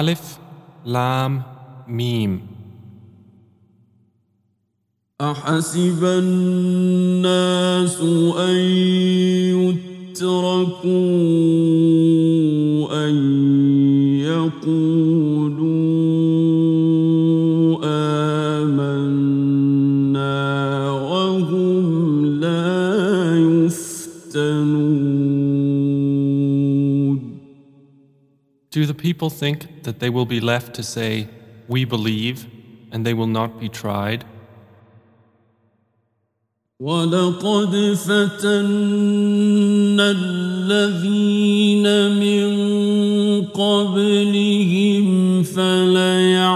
ألف لام ميم. أحسب الناس أن يتركون Do the people think that they will be left to say, We believe, and they will not be tried? ولقد فتنا الذين من قبلهم فليعلمن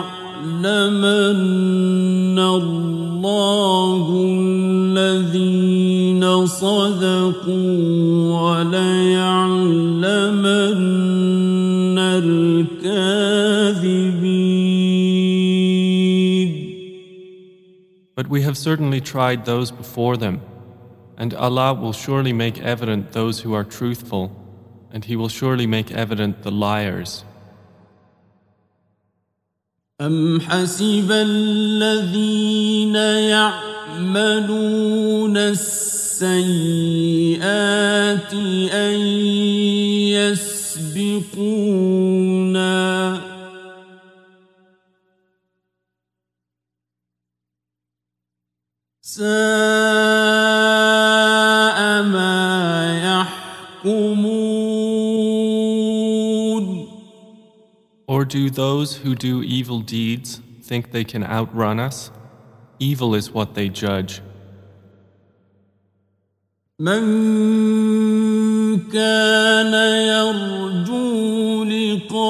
الله الذين صدقوا وليعلمن الكاذبين But we have certainly tried those before them, and Allah will surely make evident those who are truthful, and He will surely make evident the liars. أم حسب الذين يعملون السيئات أن يسبقونا ساء ما يحكمون Or do those who do evil deeds think they can outrun us? Evil is what they judge. من كان يرجو لقاء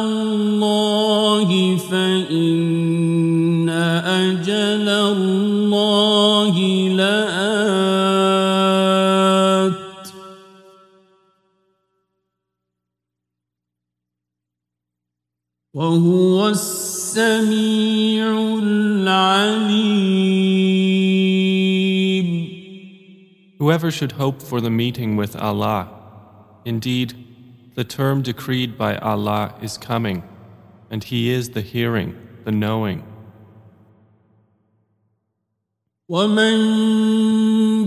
الله فإن أجل الله لآت. وهو السميع العليم. Whoever should hope for the meeting with Allah, indeed, the term decreed by Allah is coming, and He is the hearing, the knowing. ومن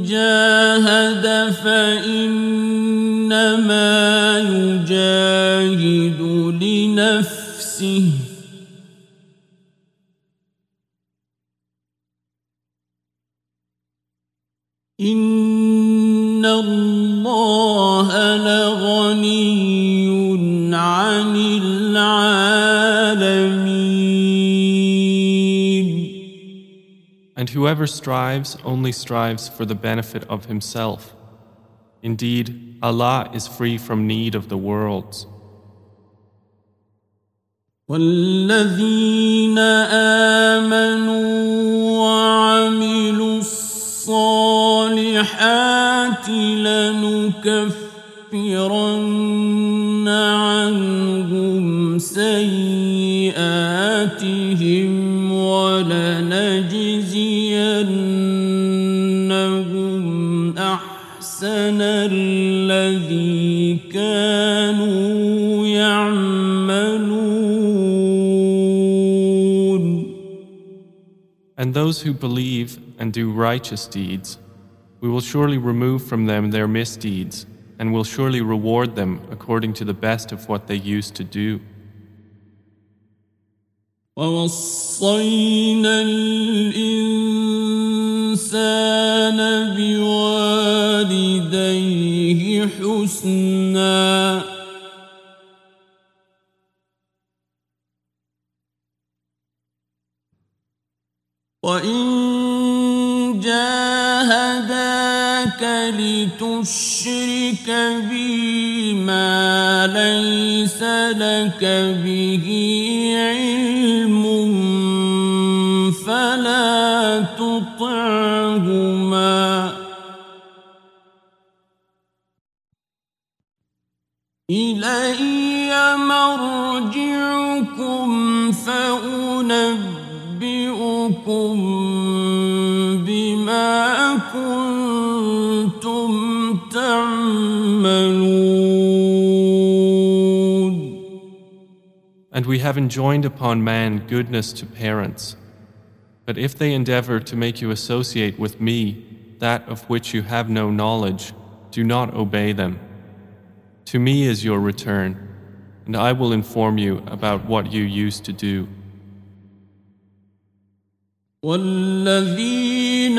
جاهد فإنما يجاهد لنفسه إن الله لغني عن العالمين And whoever strives only strives for the benefit of himself. Indeed, Allah is free from need of the worlds. والذين آمنوا وعملوا الصالحات لنكفرن عنهم سيئاتهم ولنجزينهم أحسن الذي كانوا يعملون. And those who believe and do righteous deeds, we will surely remove from them their misdeeds, and will surely reward them according to the best of what they used to do. ووصينا الإنسان بوالديه حسنا وإن لتشرك بي ما ليس لك به علم فلا تطعهما. إلي مرجعكم فأنبئكم بما كنتم تعملون And we have enjoined upon man goodness to parents. But if they endeavor to make you associate with me that of which you have no knowledge, do not obey them. To me is your return, and I will inform you about what you used to do. والذين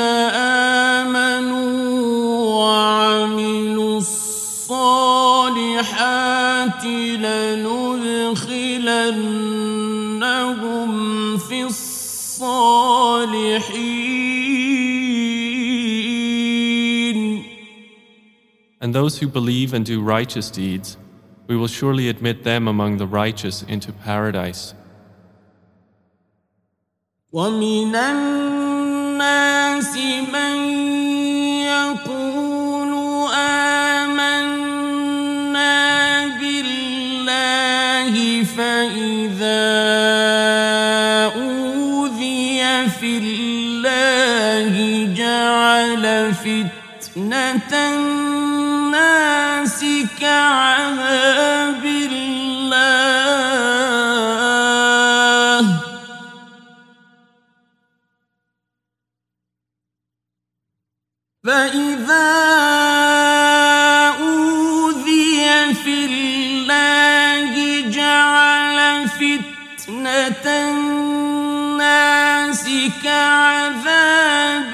آمنوا وعملوا الصالحات لندخلنهم في الصالحين And those who believe and do righteous deeds, we will surely admit them among the righteous into paradise. ومن الناس من بالله فإذا أوذي في الله جعل فتنة الناس كعذاب الله. فإذا فتنة الناس كعذاب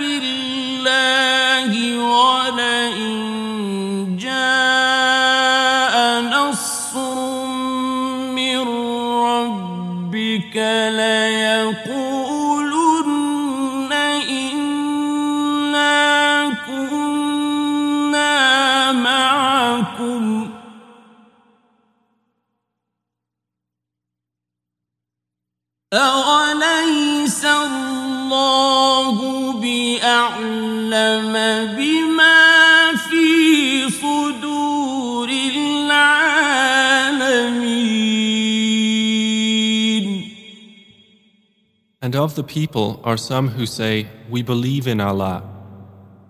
of the people are some who say, We believe in Allah.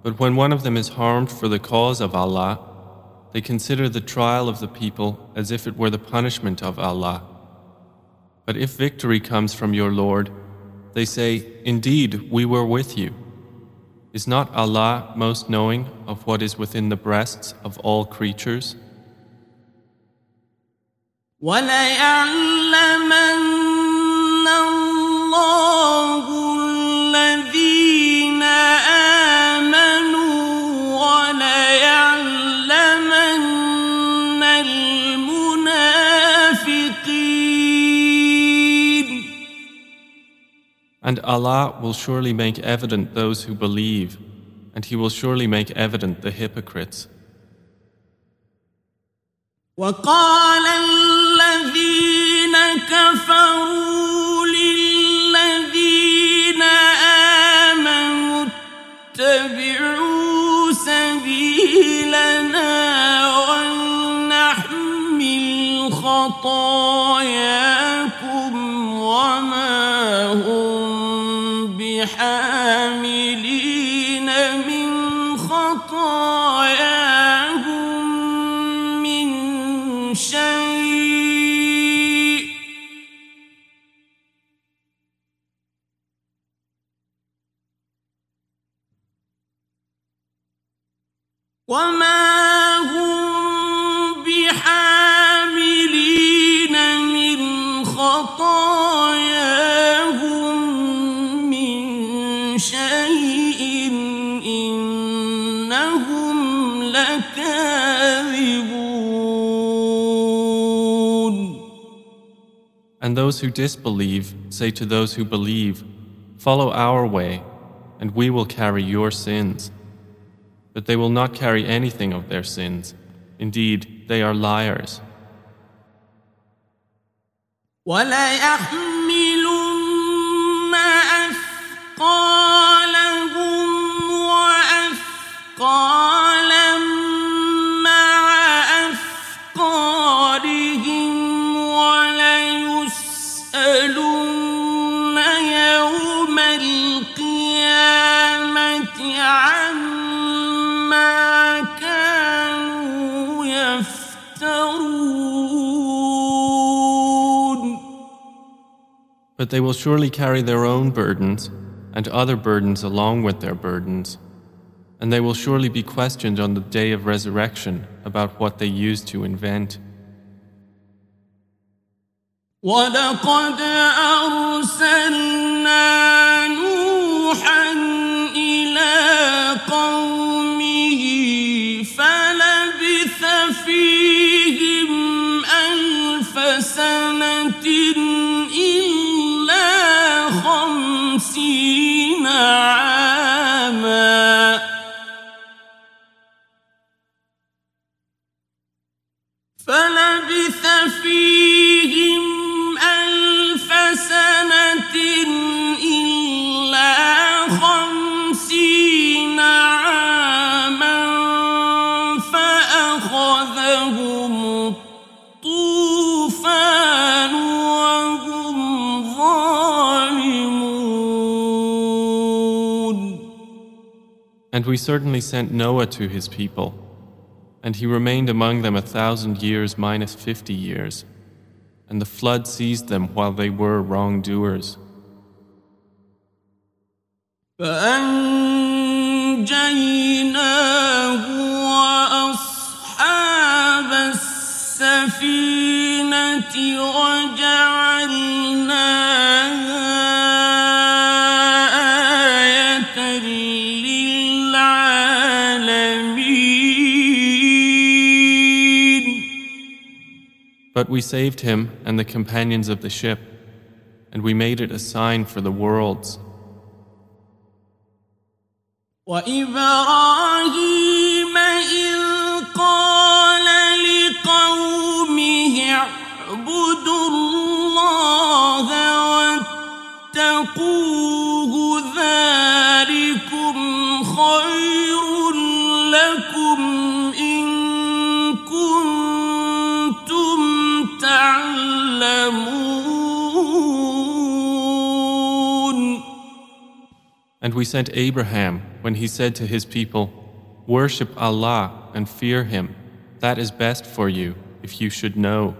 But when one of them is harmed for the cause of Allah, they consider the trial of the people as if it were the punishment of Allah. But if victory comes from your Lord, they say, Indeed, we were with you. Is not Allah most knowing of what is within the breasts of all creatures? وليعلمن And Allah will surely make evident those who believe, and He will surely make evident the hypocrites. وقال الذين كفروا اتبعوا سبيلنا ولنحمل خطاياكم وما هم بحاملين من خطاياهم من شيء. those who disbelieve say to those who believe, Follow our way, and we will carry your sins. But they will not carry anything of their sins. Indeed, they are liars. وليحملن أثقالهم وأثقالا But they will surely carry their own burdens and other burdens along with their burdens. And they will surely be questioned on the day of resurrection about what they used to invent. ولقد أرسلنا we certainly sent Noah to his people, and he remained among them a thousand years minus fifty years, and the flood seized them while they were wrongdoers. فأنجيناه وأصحاب السفينة وجعلناها But we saved him and the companions of the ship, and we made it a sign for the worlds. وإبراهيم إذ And we sent Abraham when he said to his people, Worship Allah and fear Him. That is best for you if you should know.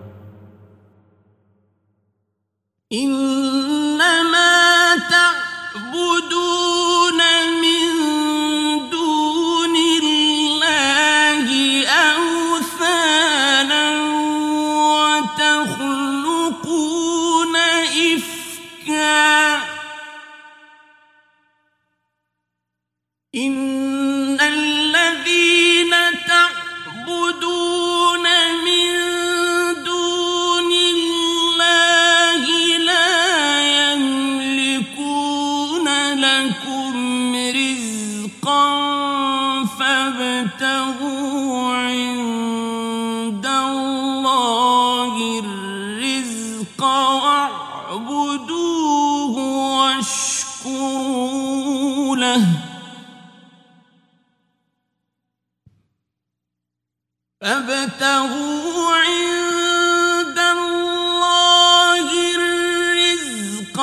إنما تعبدون فابتغوا عند الله الرزق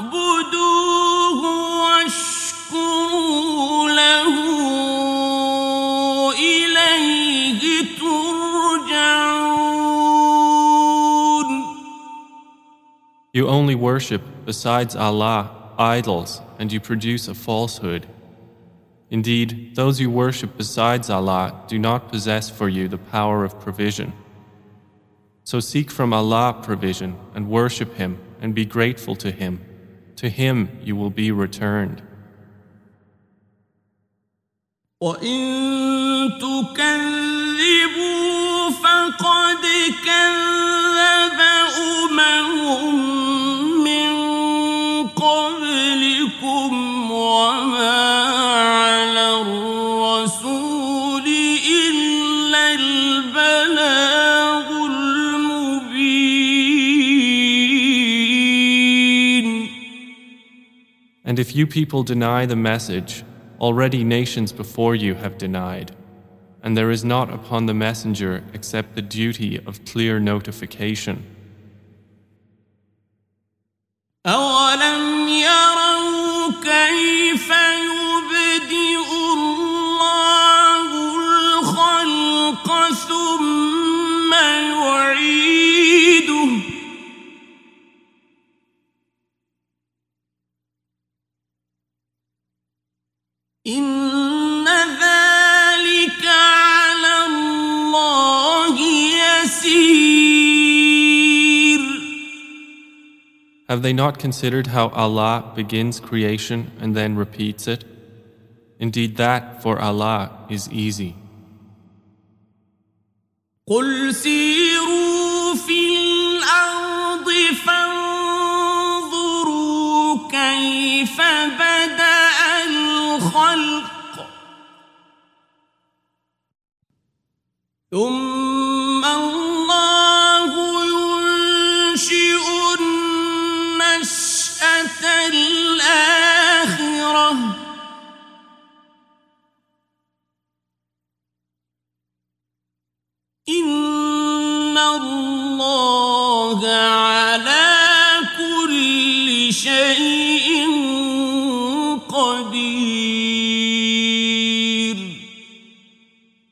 واعبدوه واشكروا له إليه ترجعون You only worship, besides Allah, idols, and you produce a falsehood. Indeed, those you worship besides Allah do not possess for you the power of provision. So seek from Allah provision and worship Him and be grateful to Him. To Him you will be returned. وإن تكذبوا فقد And if you people deny the message, already nations before you have denied. And there is not upon the messenger except the duty of clear notification. أولم يروا كيف Have they not considered how Allah begins creation and then repeats it? Indeed, that for Allah is easy. قل سيروا في الأرض فانظروا كيف بدأ الخلق ثم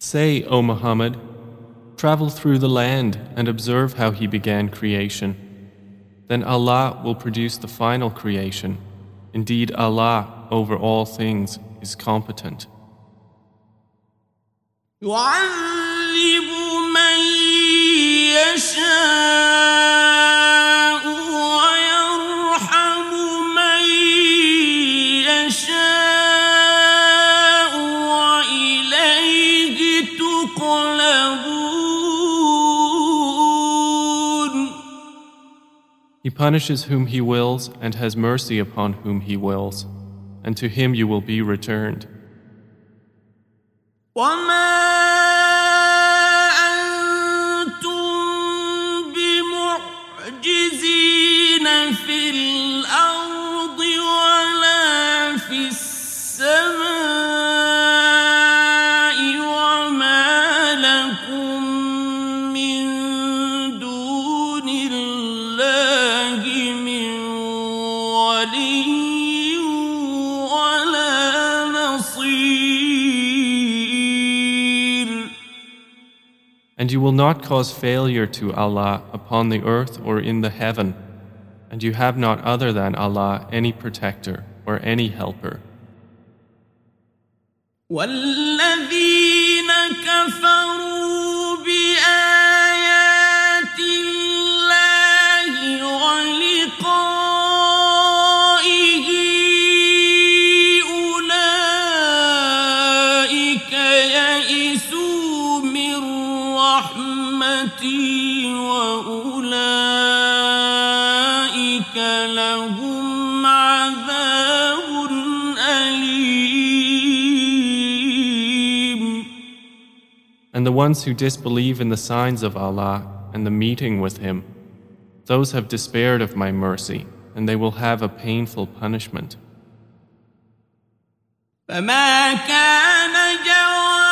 Say, O Muhammad, travel through the land and observe how He began creation. Then Allah will produce the final creation. Indeed, Allah over all things is competent. يعذب من يشاء punishes whom He wills and has mercy upon whom He wills, and to Him you will be returned. you will not cause failure to Allah upon the earth or in the heaven, and you have not other than Allah any protector or any helper. والذين كفروا بآيات الله ولقائه أولئك يئسوا من رحمتي وأولئك لهم عذاب أليم And the ones who disbelieve in the signs of Allah and the meeting with Him, those have despaired of my mercy, and they will have a painful punishment. فما كان جواب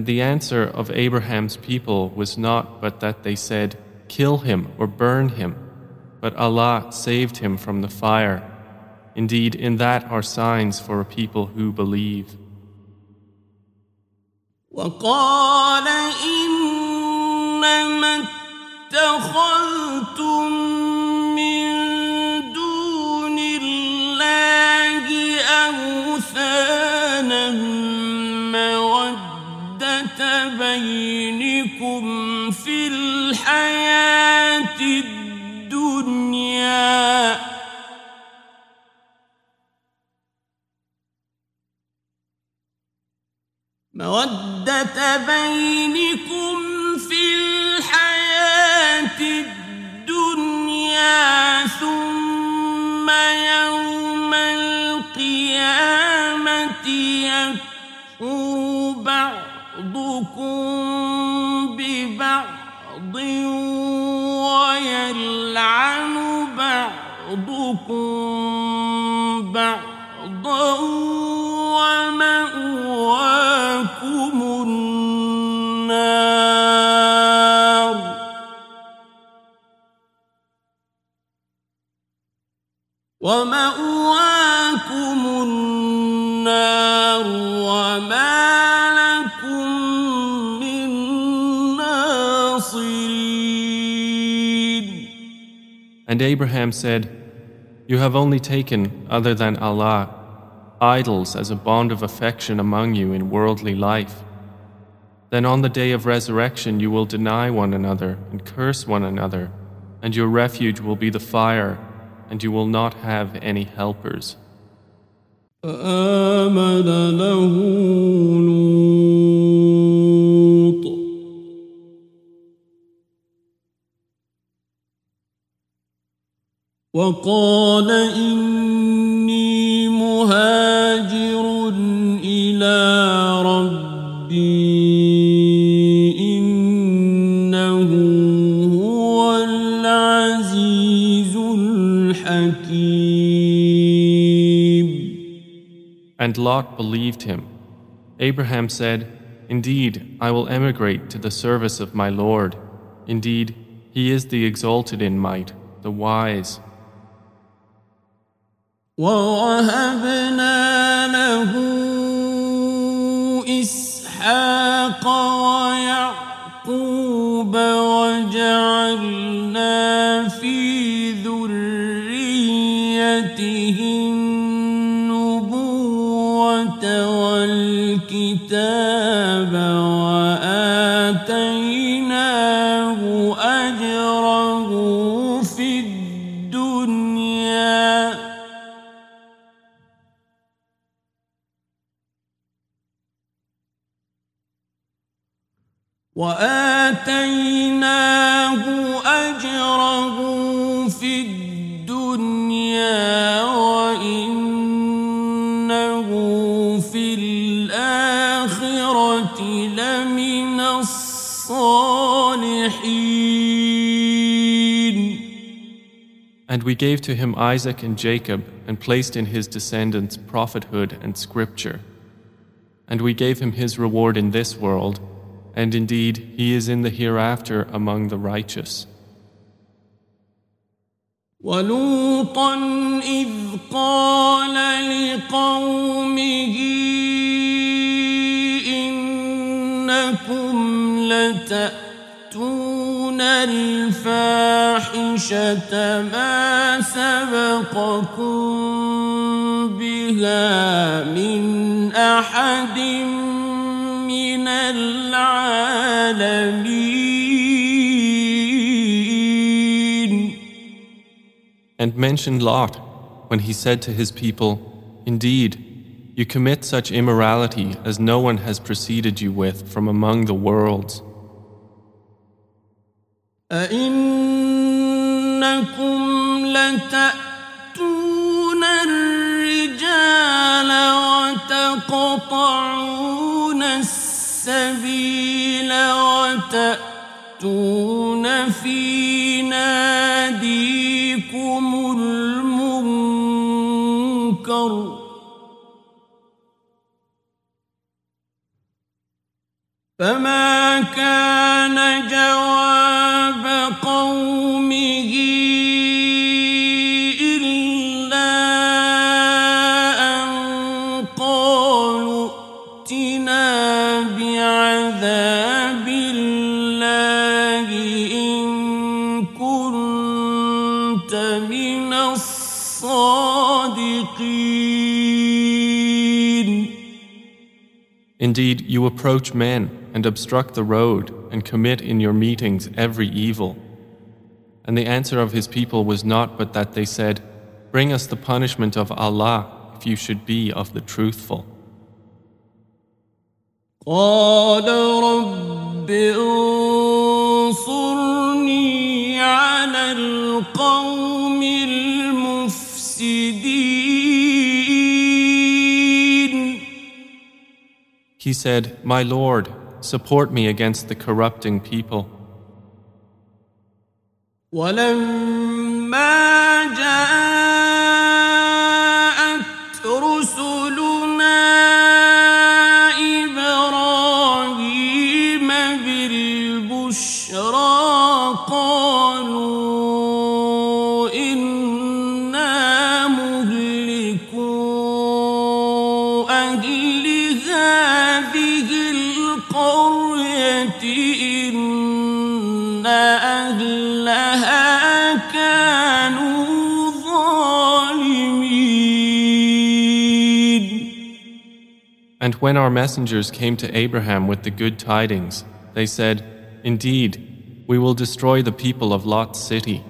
And the answer of Abraham's people was not but that they said, Kill him or burn him. But Allah saved him from the fire. Indeed, in that are signs for a people who believe. وقال إنما اتخذتم من دون الله بينكم في الحياة الدنيا. مودة بينكم بعضكم ببعض ويلعن بعضكم And Abraham said, You have only taken, other than Allah, idols as a bond of affection among you in worldly life. Then on the day of resurrection you will deny one another and curse one another, and your refuge will be the fire, and you will not have any helpers. وقال إني مهاجر إلى ربي إنه هو العزيز الحكيم And Lot believed him. Abraham said, Indeed, I will emigrate to the service of my Lord. Indeed, he is the exalted in might, the wise. ووهبنا له إسحاق And we gave to him Isaac and Jacob, and placed in his descendants prophethood and scripture. And we gave him his reward in this world, and indeed he is in the hereafter among the righteous. ولوطا إذ قال لقومه إنكم لتأتون الفاحشة ما سبقكم بها من أحد من العالمين And mention Lot when he said to his people, Indeed, you commit such immorality as no one has preceded you with from among the worlds. أئنكم لتأتون الرجال وتقطعون السبيل وتأتون في ناديكم فما كان جواب قومه إلا أن قالوا ائتنا بعذاب الله إن كنت من الصادقين Indeed, you approach men and obstruct the road and commit in your meetings every evil. And the answer of his people was not but that they said, Bring us the punishment of Allah if you should be of the truthful. He said, My Lord, support me against the corrupting people. ولما جاءت when our messengers came to Abraham with the good tidings, they said, Indeed, we will destroy the people of Lot's city.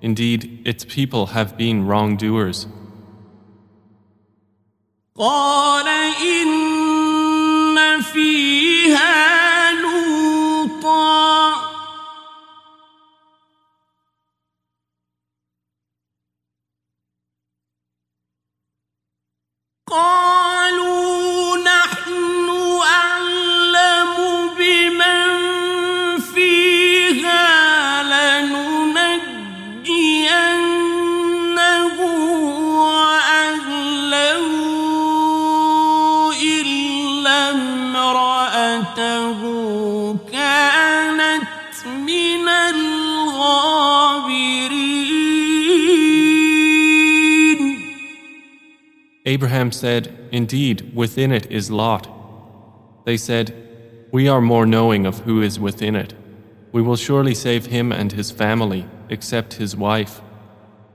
Indeed, its people have been wrongdoers. قال إن فيها Abraham said, Indeed, within it is Lot. They said, We are more knowing of who is within it. We will surely save him and his family, except his wife.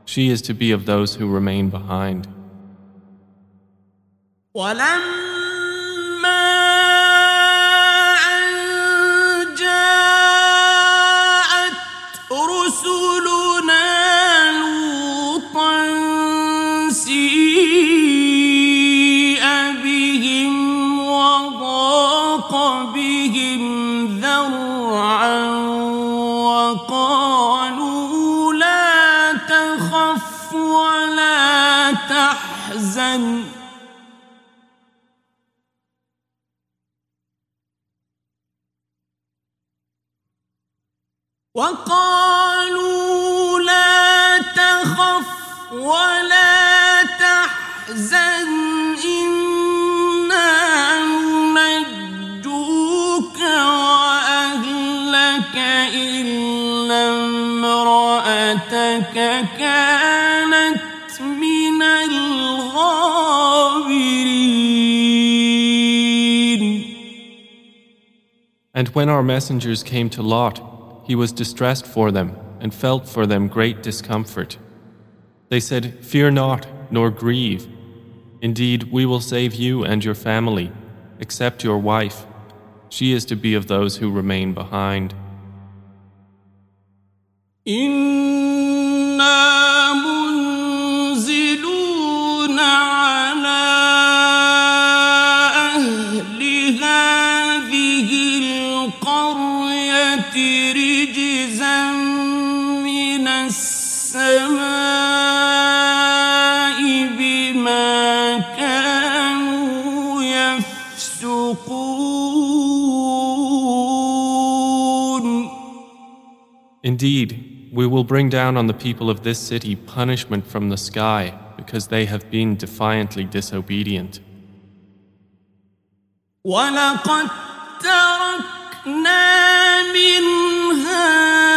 She is to be of those who remain behind. our messengers came to Lot, he was distressed for them and felt for them great discomfort. They said, Fear not, nor grieve. Indeed, we will save you and your family, except your wife. She is to be of those who remain behind. إنا Indeed, we will bring down on the people of this city punishment from the sky because they have been defiantly disobedient. ولقد تركنا منها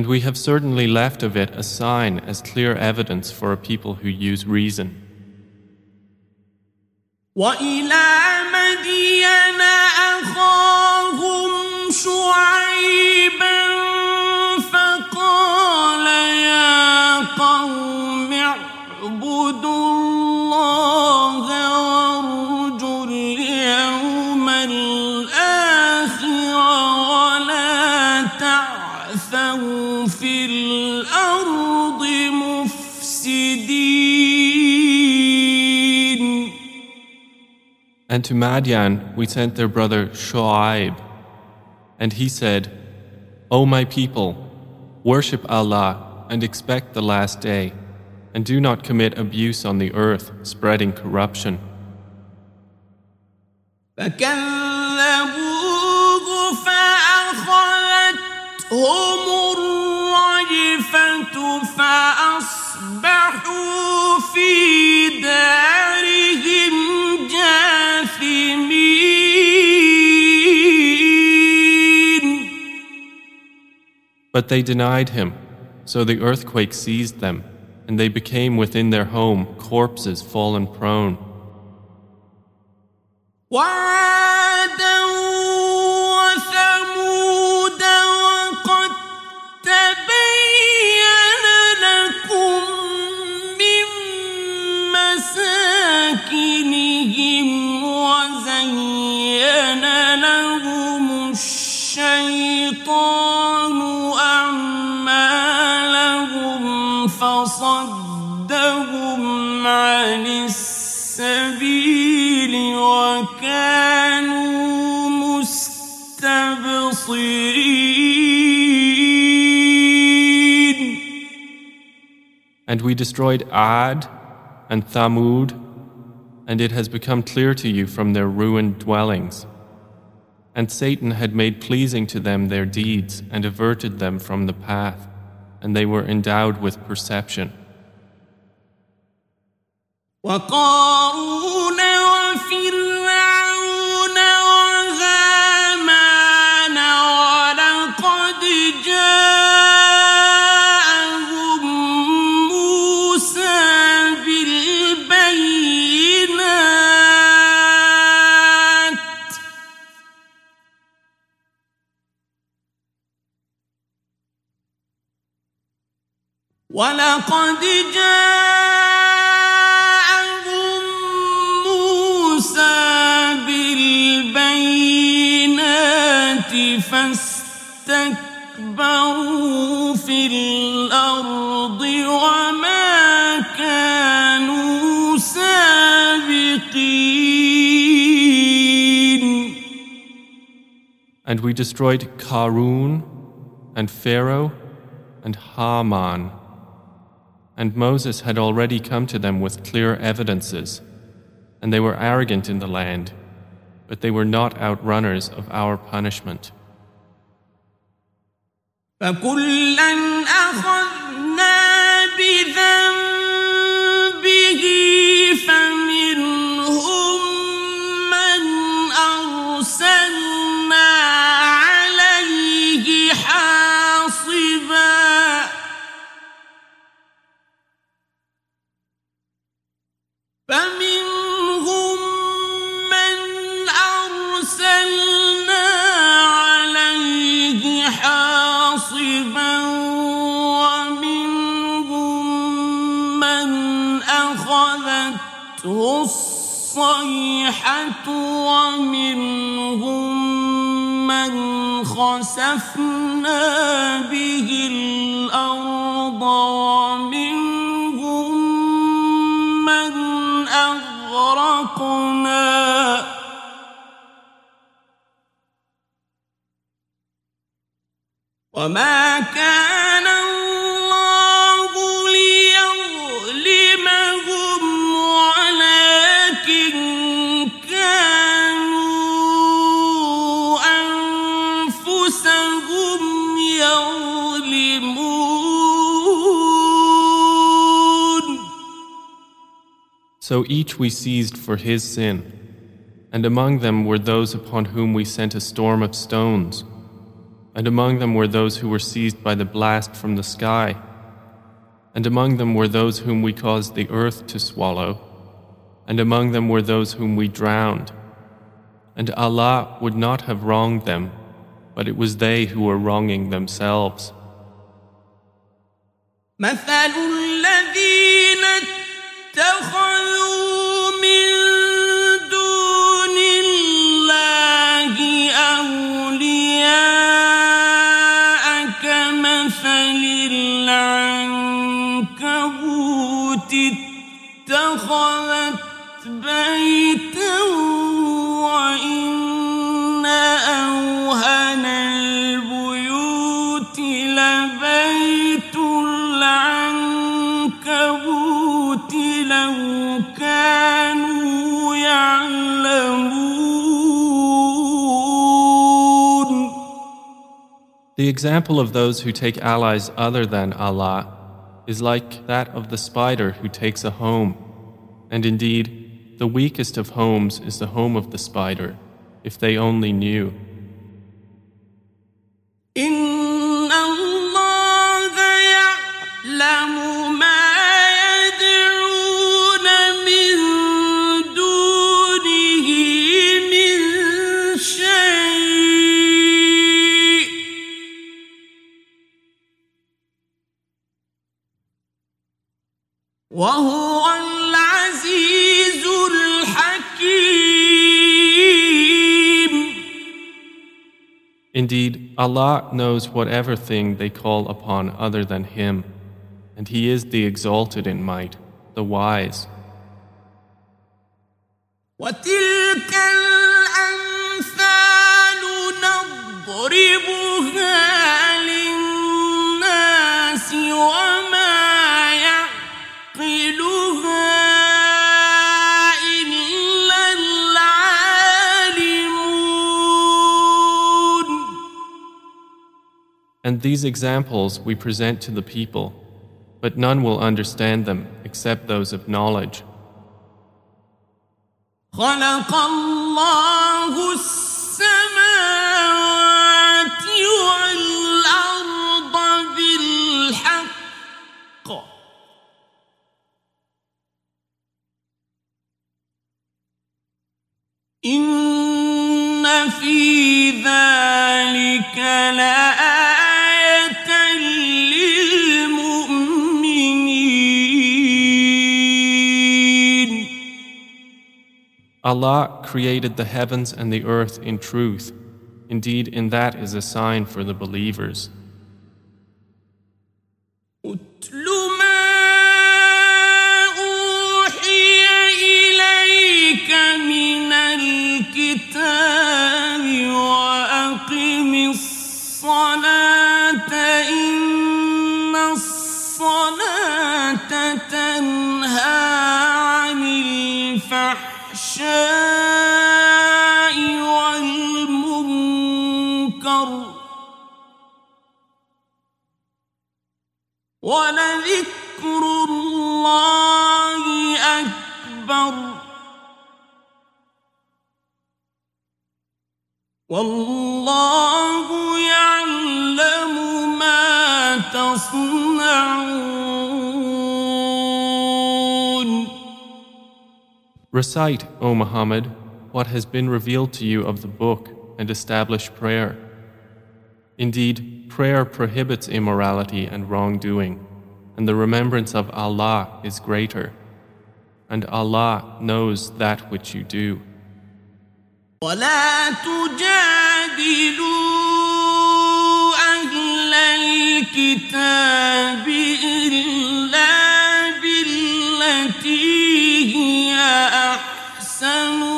And we have certainly left of it a sign as clear evidence for a people who use reason. وإلى مدين أخاهم And to Madian we sent their brother Shu'aib. And he said, O my people, worship Allah and expect the last day, and do not commit abuse on the earth, spreading corruption. فكذبوه فأخذتهم الرجفة فأصبحوا في دارهم But they denied him, so the earthquake seized them, and they became within their home corpses fallen prone. And we destroyed Ad and Thamud, and it has become clear to you from their ruined dwellings. And Satan had made pleasing to them their deeds and averted them from the path, and they were endowed with perception. وقارون ولقد جاءهم موسى بالبينات فاستكبروا في الأرض وما كانوا سابقين And we destroyed Karun and Pharaoh and Haman. And Moses had already come to them with clear evidences, and they were arrogant in the land, but they were not outrunners of our punishment. ومنهم من خسفنا به الأرض ومنهم من أغرقنا. وما كان So each we seized for his sin, and among them were those upon whom we sent a storm of stones, and among them were those who were seized by the blast from the sky, and among them were those whom we caused the earth to swallow, and among them were those whom we drowned. And Allah would not have wronged them, but it was they who were wronging themselves. مثل الذين اتخذوا من The example of those who take allies other than Allah is like that of the spider who takes a home. And indeed, the weakest of homes is the home of the spider, if they only knew. إن Indeed, Allah knows whatever thing they call upon other than Him, and He is the exalted in might, the wise. What And these examples we present to the people, but none will understand them except those of knowledge. خلق الله السماوات والأرض بالحق إن في ذلك لآية Allah created the heavens and the earth in truth. Indeed, in that is a sign for the believers. والله يعلم ما تصنعون Recite, O Muhammad, what has been revealed to you of the book and establish prayer. Indeed, prayer prohibits immorality and wrongdoing, and the remembrance of Allah is greater. And Allah knows that which you do. ولا تجادلوا أهل الكتاب إلا بالتي هي أحسن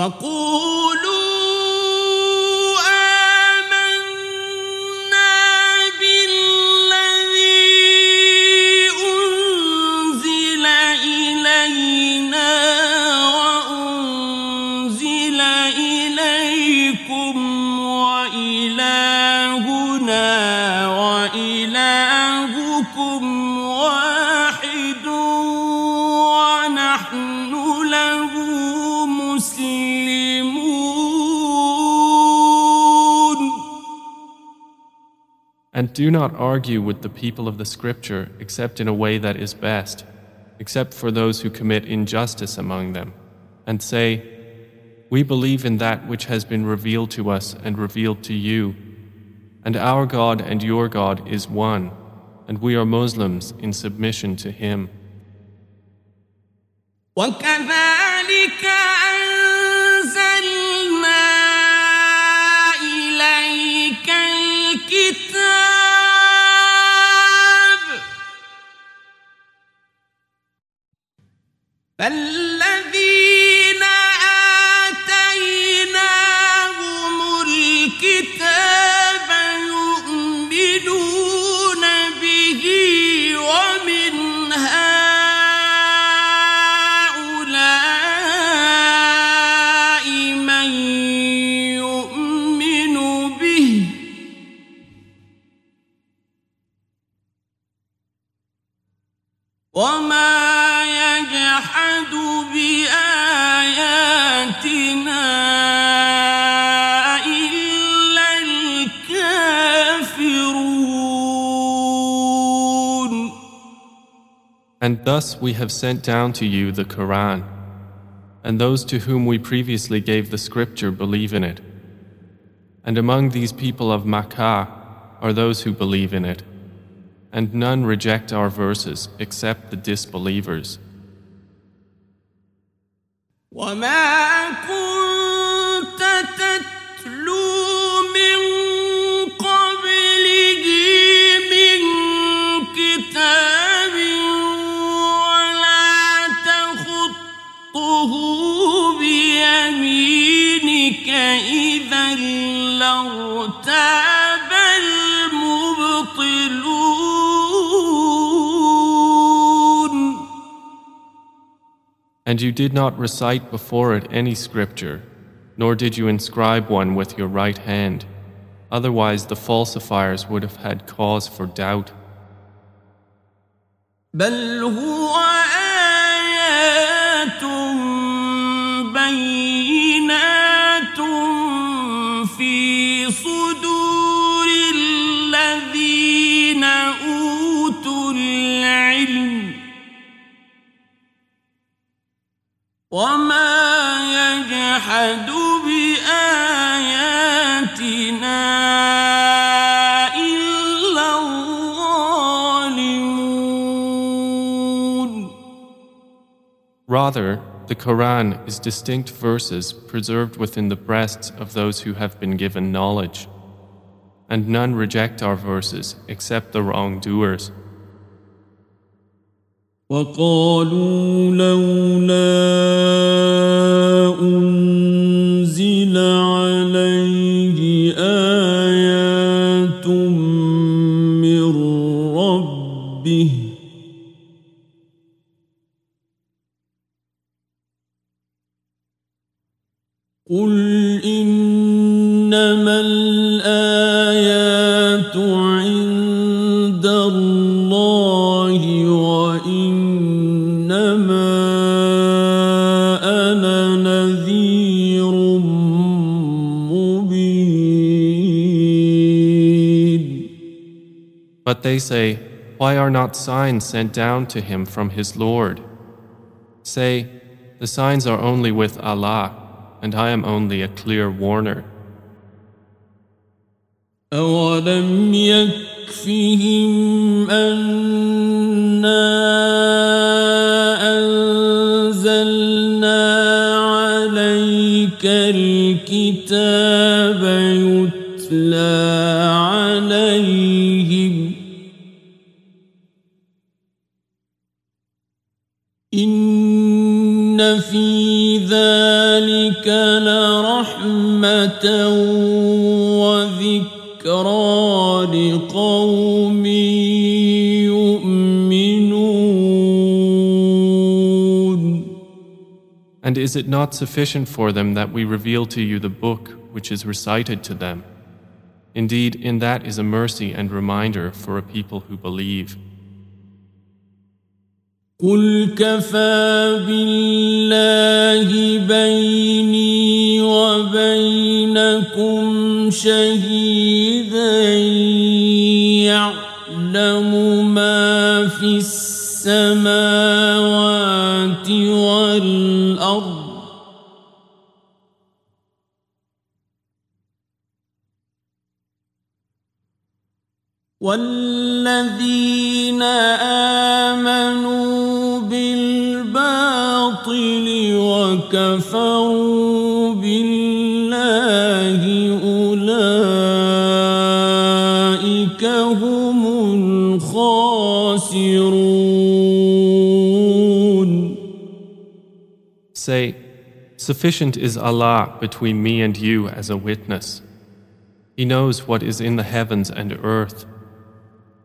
وقول And do not argue with the people of the scripture except in a way that is best, except for those who commit injustice among them, and say, We believe in that which has been revealed to us and revealed to you, and our God and your God is one, and we are Muslims in submission to Him. وكذلك أنزلنا فالذي And thus we have sent down to you the Quran, and those to whom we previously gave the scripture believe in it. And among these people of Makkah are those who believe in it, and none reject our verses except the disbelievers. لارتاب المبطلون And you did not recite before it any scripture, nor did you inscribe one with your right hand. Otherwise, the falsifiers would have had cause for doubt. بل هو وما يجحد بآياتنا إلا الظالمون Rather, the Quran is distinct verses preserved within the breasts of those who have been given knowledge. And none reject our verses except the wrongdoers. وقالوا لولا أنزل they say, Why are not signs sent down to him from his Lord? Say, The signs are only with Allah, and I am only a clear warner. أولم يكفهم أنا أنزلنا عليك الكتاب يتلى إن في ذلك لرحمة وذكرى لقوم يؤمنون And is it not sufficient for them that we reveal to you the book which is recited to them? Indeed, in that is a mercy and reminder for a people who believe. قل كفى بالله بيني وبينكم شهيدا يعلم ما في السماوات والأرض والذين آمنوا وكفروا بالله أولئك هم الخاسرون Say, Sufficient is Allah between me and you as a witness. He knows what is in the heavens and earth.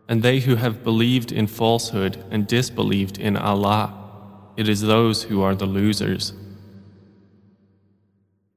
And they who have believed in falsehood and disbelieved in Allah, it is those who are the losers.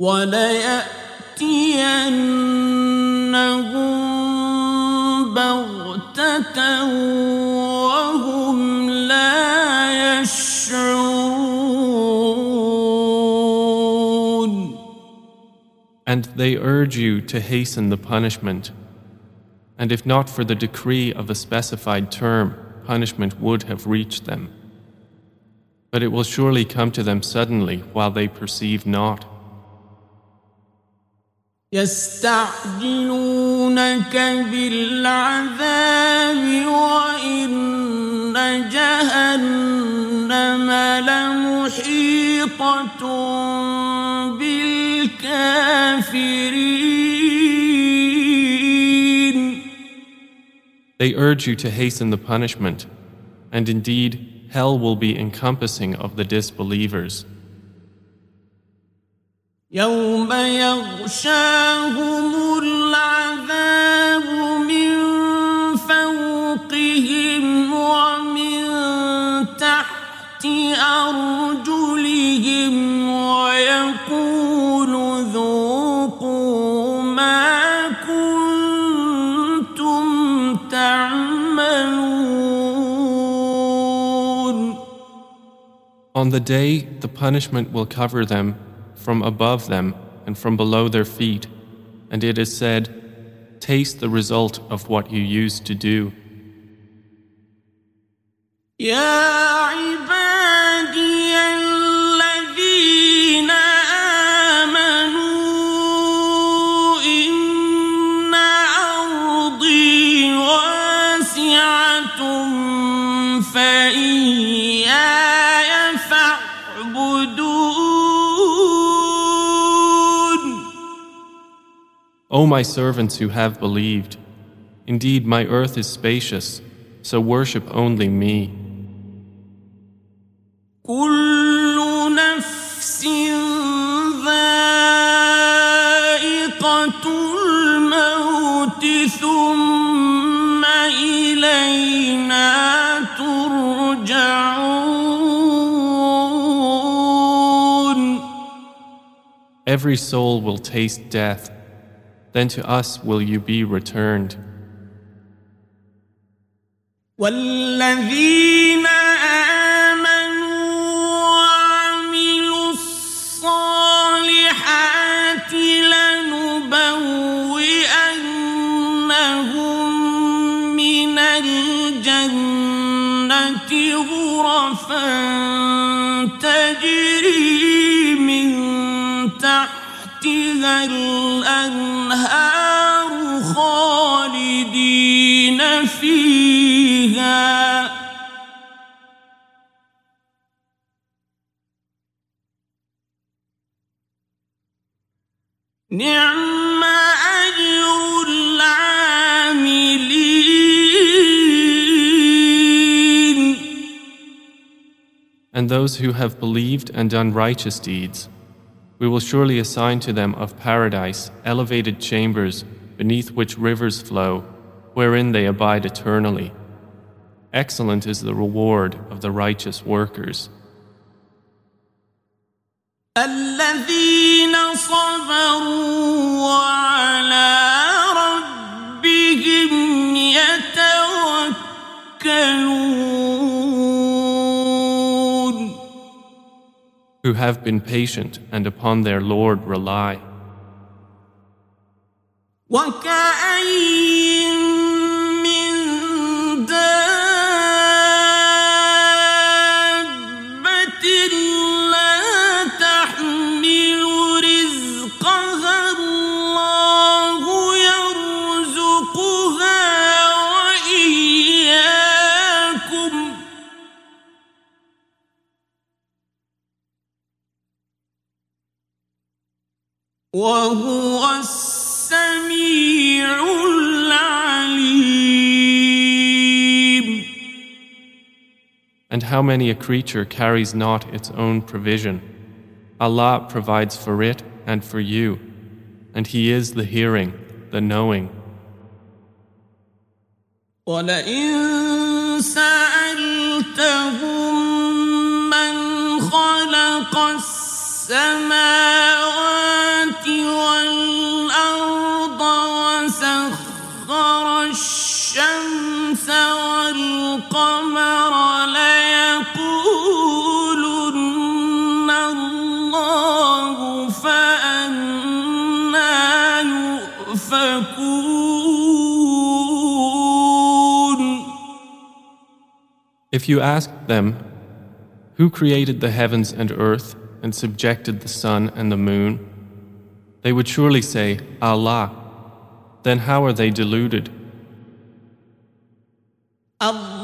وليأتينهم بغتة وهم لا يشعرون And they urge you to hasten the punishment. And if not for the decree of a specified term, punishment would have reached them. But it will surely come to them suddenly while they perceive not. يستعجلونك بالعذاب وإن جهنم لمحيطة بالكافرين They urge you to hasten the punishment, and indeed, hell will be encompassing of the disbelievers. يوم يغشاهم العذاب من فوقهم ومن تحت أرجلهم ويقول ذوقوا ما كنتم تعملون. On the day, the punishment will cover them from above them and from below their feet, and it is said, Taste the result of what you used to do. O my servants who have believed, indeed my earth is spacious, so worship only me. كل نفس ذائقة الموت ثم إلينا ترجعون Every soul will taste death, then to us will you be returned. والذين آمنوا وعملوا الصالحات لنبوئنهم من الجنة غرفا تجري من تحتها الأنهار خالدين فيها. نعم أجر العاملين. And those who have believed and done righteous deeds, we will surely assign to them of paradise elevated chambers beneath which rivers flow, wherein they abide eternally. Excellent is the reward of the righteous workers. الذين صبروا وعلى ربهم يتوكلون Who have been patient and upon their Lord rely. من دابة لا تحمل رزقها الله يرزقها وإياكم. وهو السميع And how many a creature carries not its own provision? Allah provides for it and for you, and He is the hearing, the knowing. If you ask them, Who created the heavens and earth and subjected the sun and the moon? They would surely say, Allah. Then how are they deluded? Allah.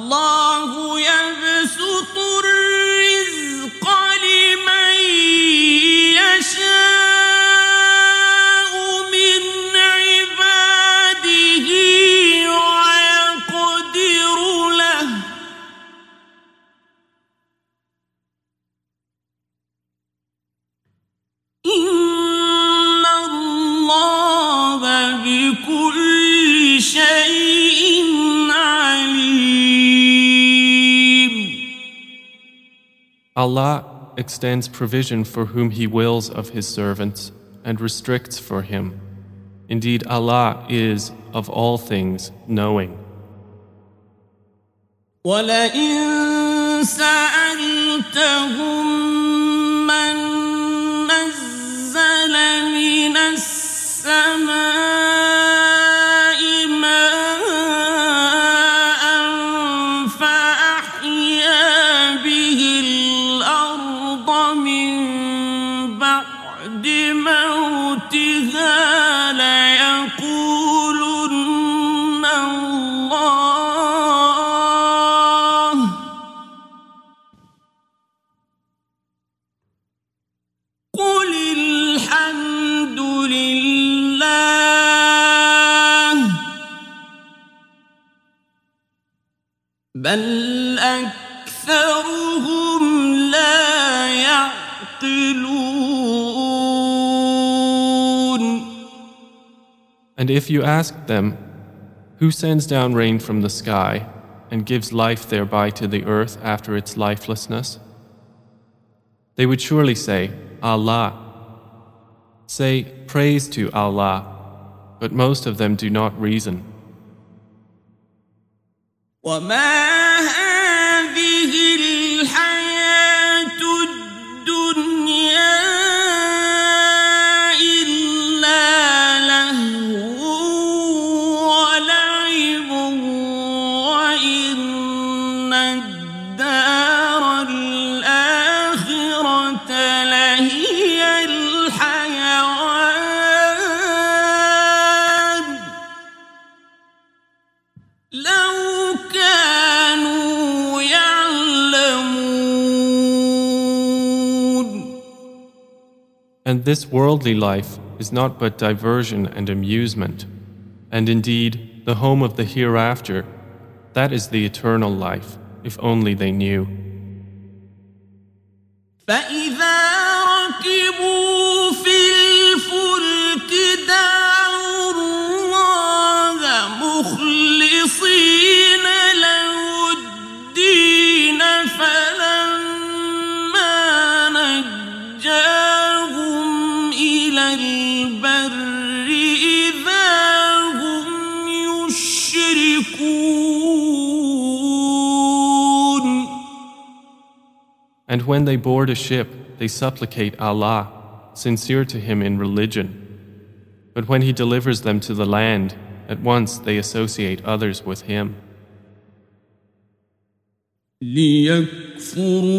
Allah extends provision for whom He wills of His servants and restricts for him. Indeed, Allah is of all things knowing. ولئن سألتهم بل أكثرهم لا يعقلون And if you asked them, Who sends down rain from the sky and gives life thereby to the earth after its lifelessness? They would surely say, Allah. Say, Praise to Allah, but most of them do not reason. وما this worldly life is not but diversion and amusement. And indeed, the home of the hereafter, that is the eternal life, if only they knew. فإذا And when they board a ship, they supplicate Allah, sincere to Him in religion. But when He delivers them to the land, at once they associate others with Him. ليكفروا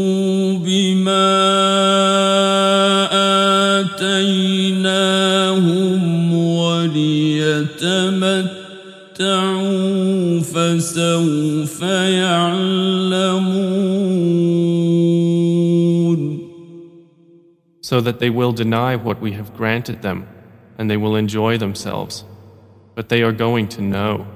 بما آتيناهم وليتمتعوا فسوف يعلمون So that they will deny what we have granted them, and they will enjoy themselves. But they are going to know.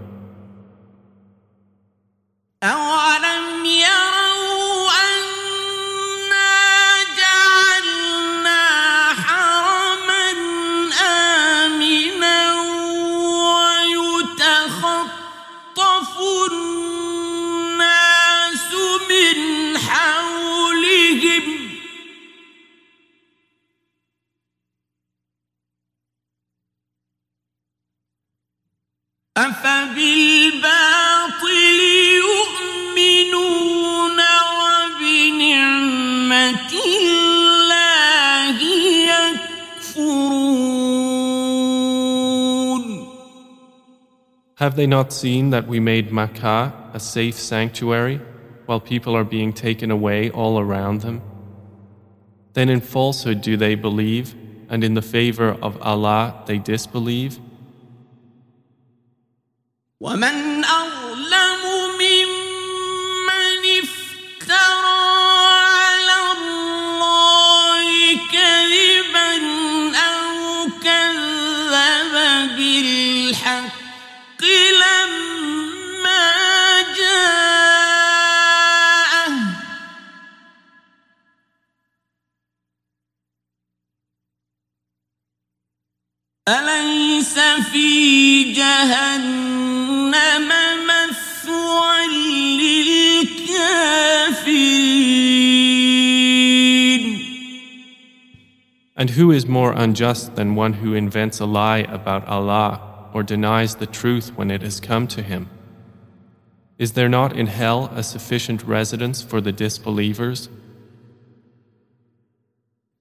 Have they not seen that we made Makkah a safe sanctuary while people are being taken away all around them? Then in falsehood do they believe, and in the favor of Allah they disbelieve? جهنم مثوى للكافرين And who is more unjust than one who invents a lie about Allah or denies the truth when it has come to him? Is there not in hell a sufficient residence for the disbelievers?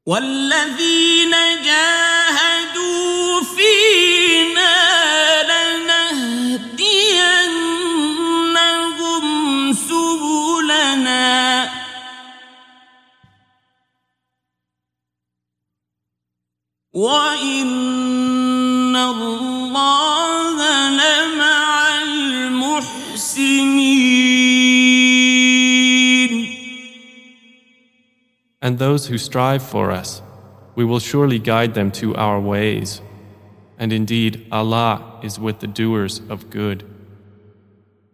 والذين جاهدوا وإن الله لمع المحسنين And those who strive for us, we will surely guide them to our ways. And indeed, Allah is with the doers of good.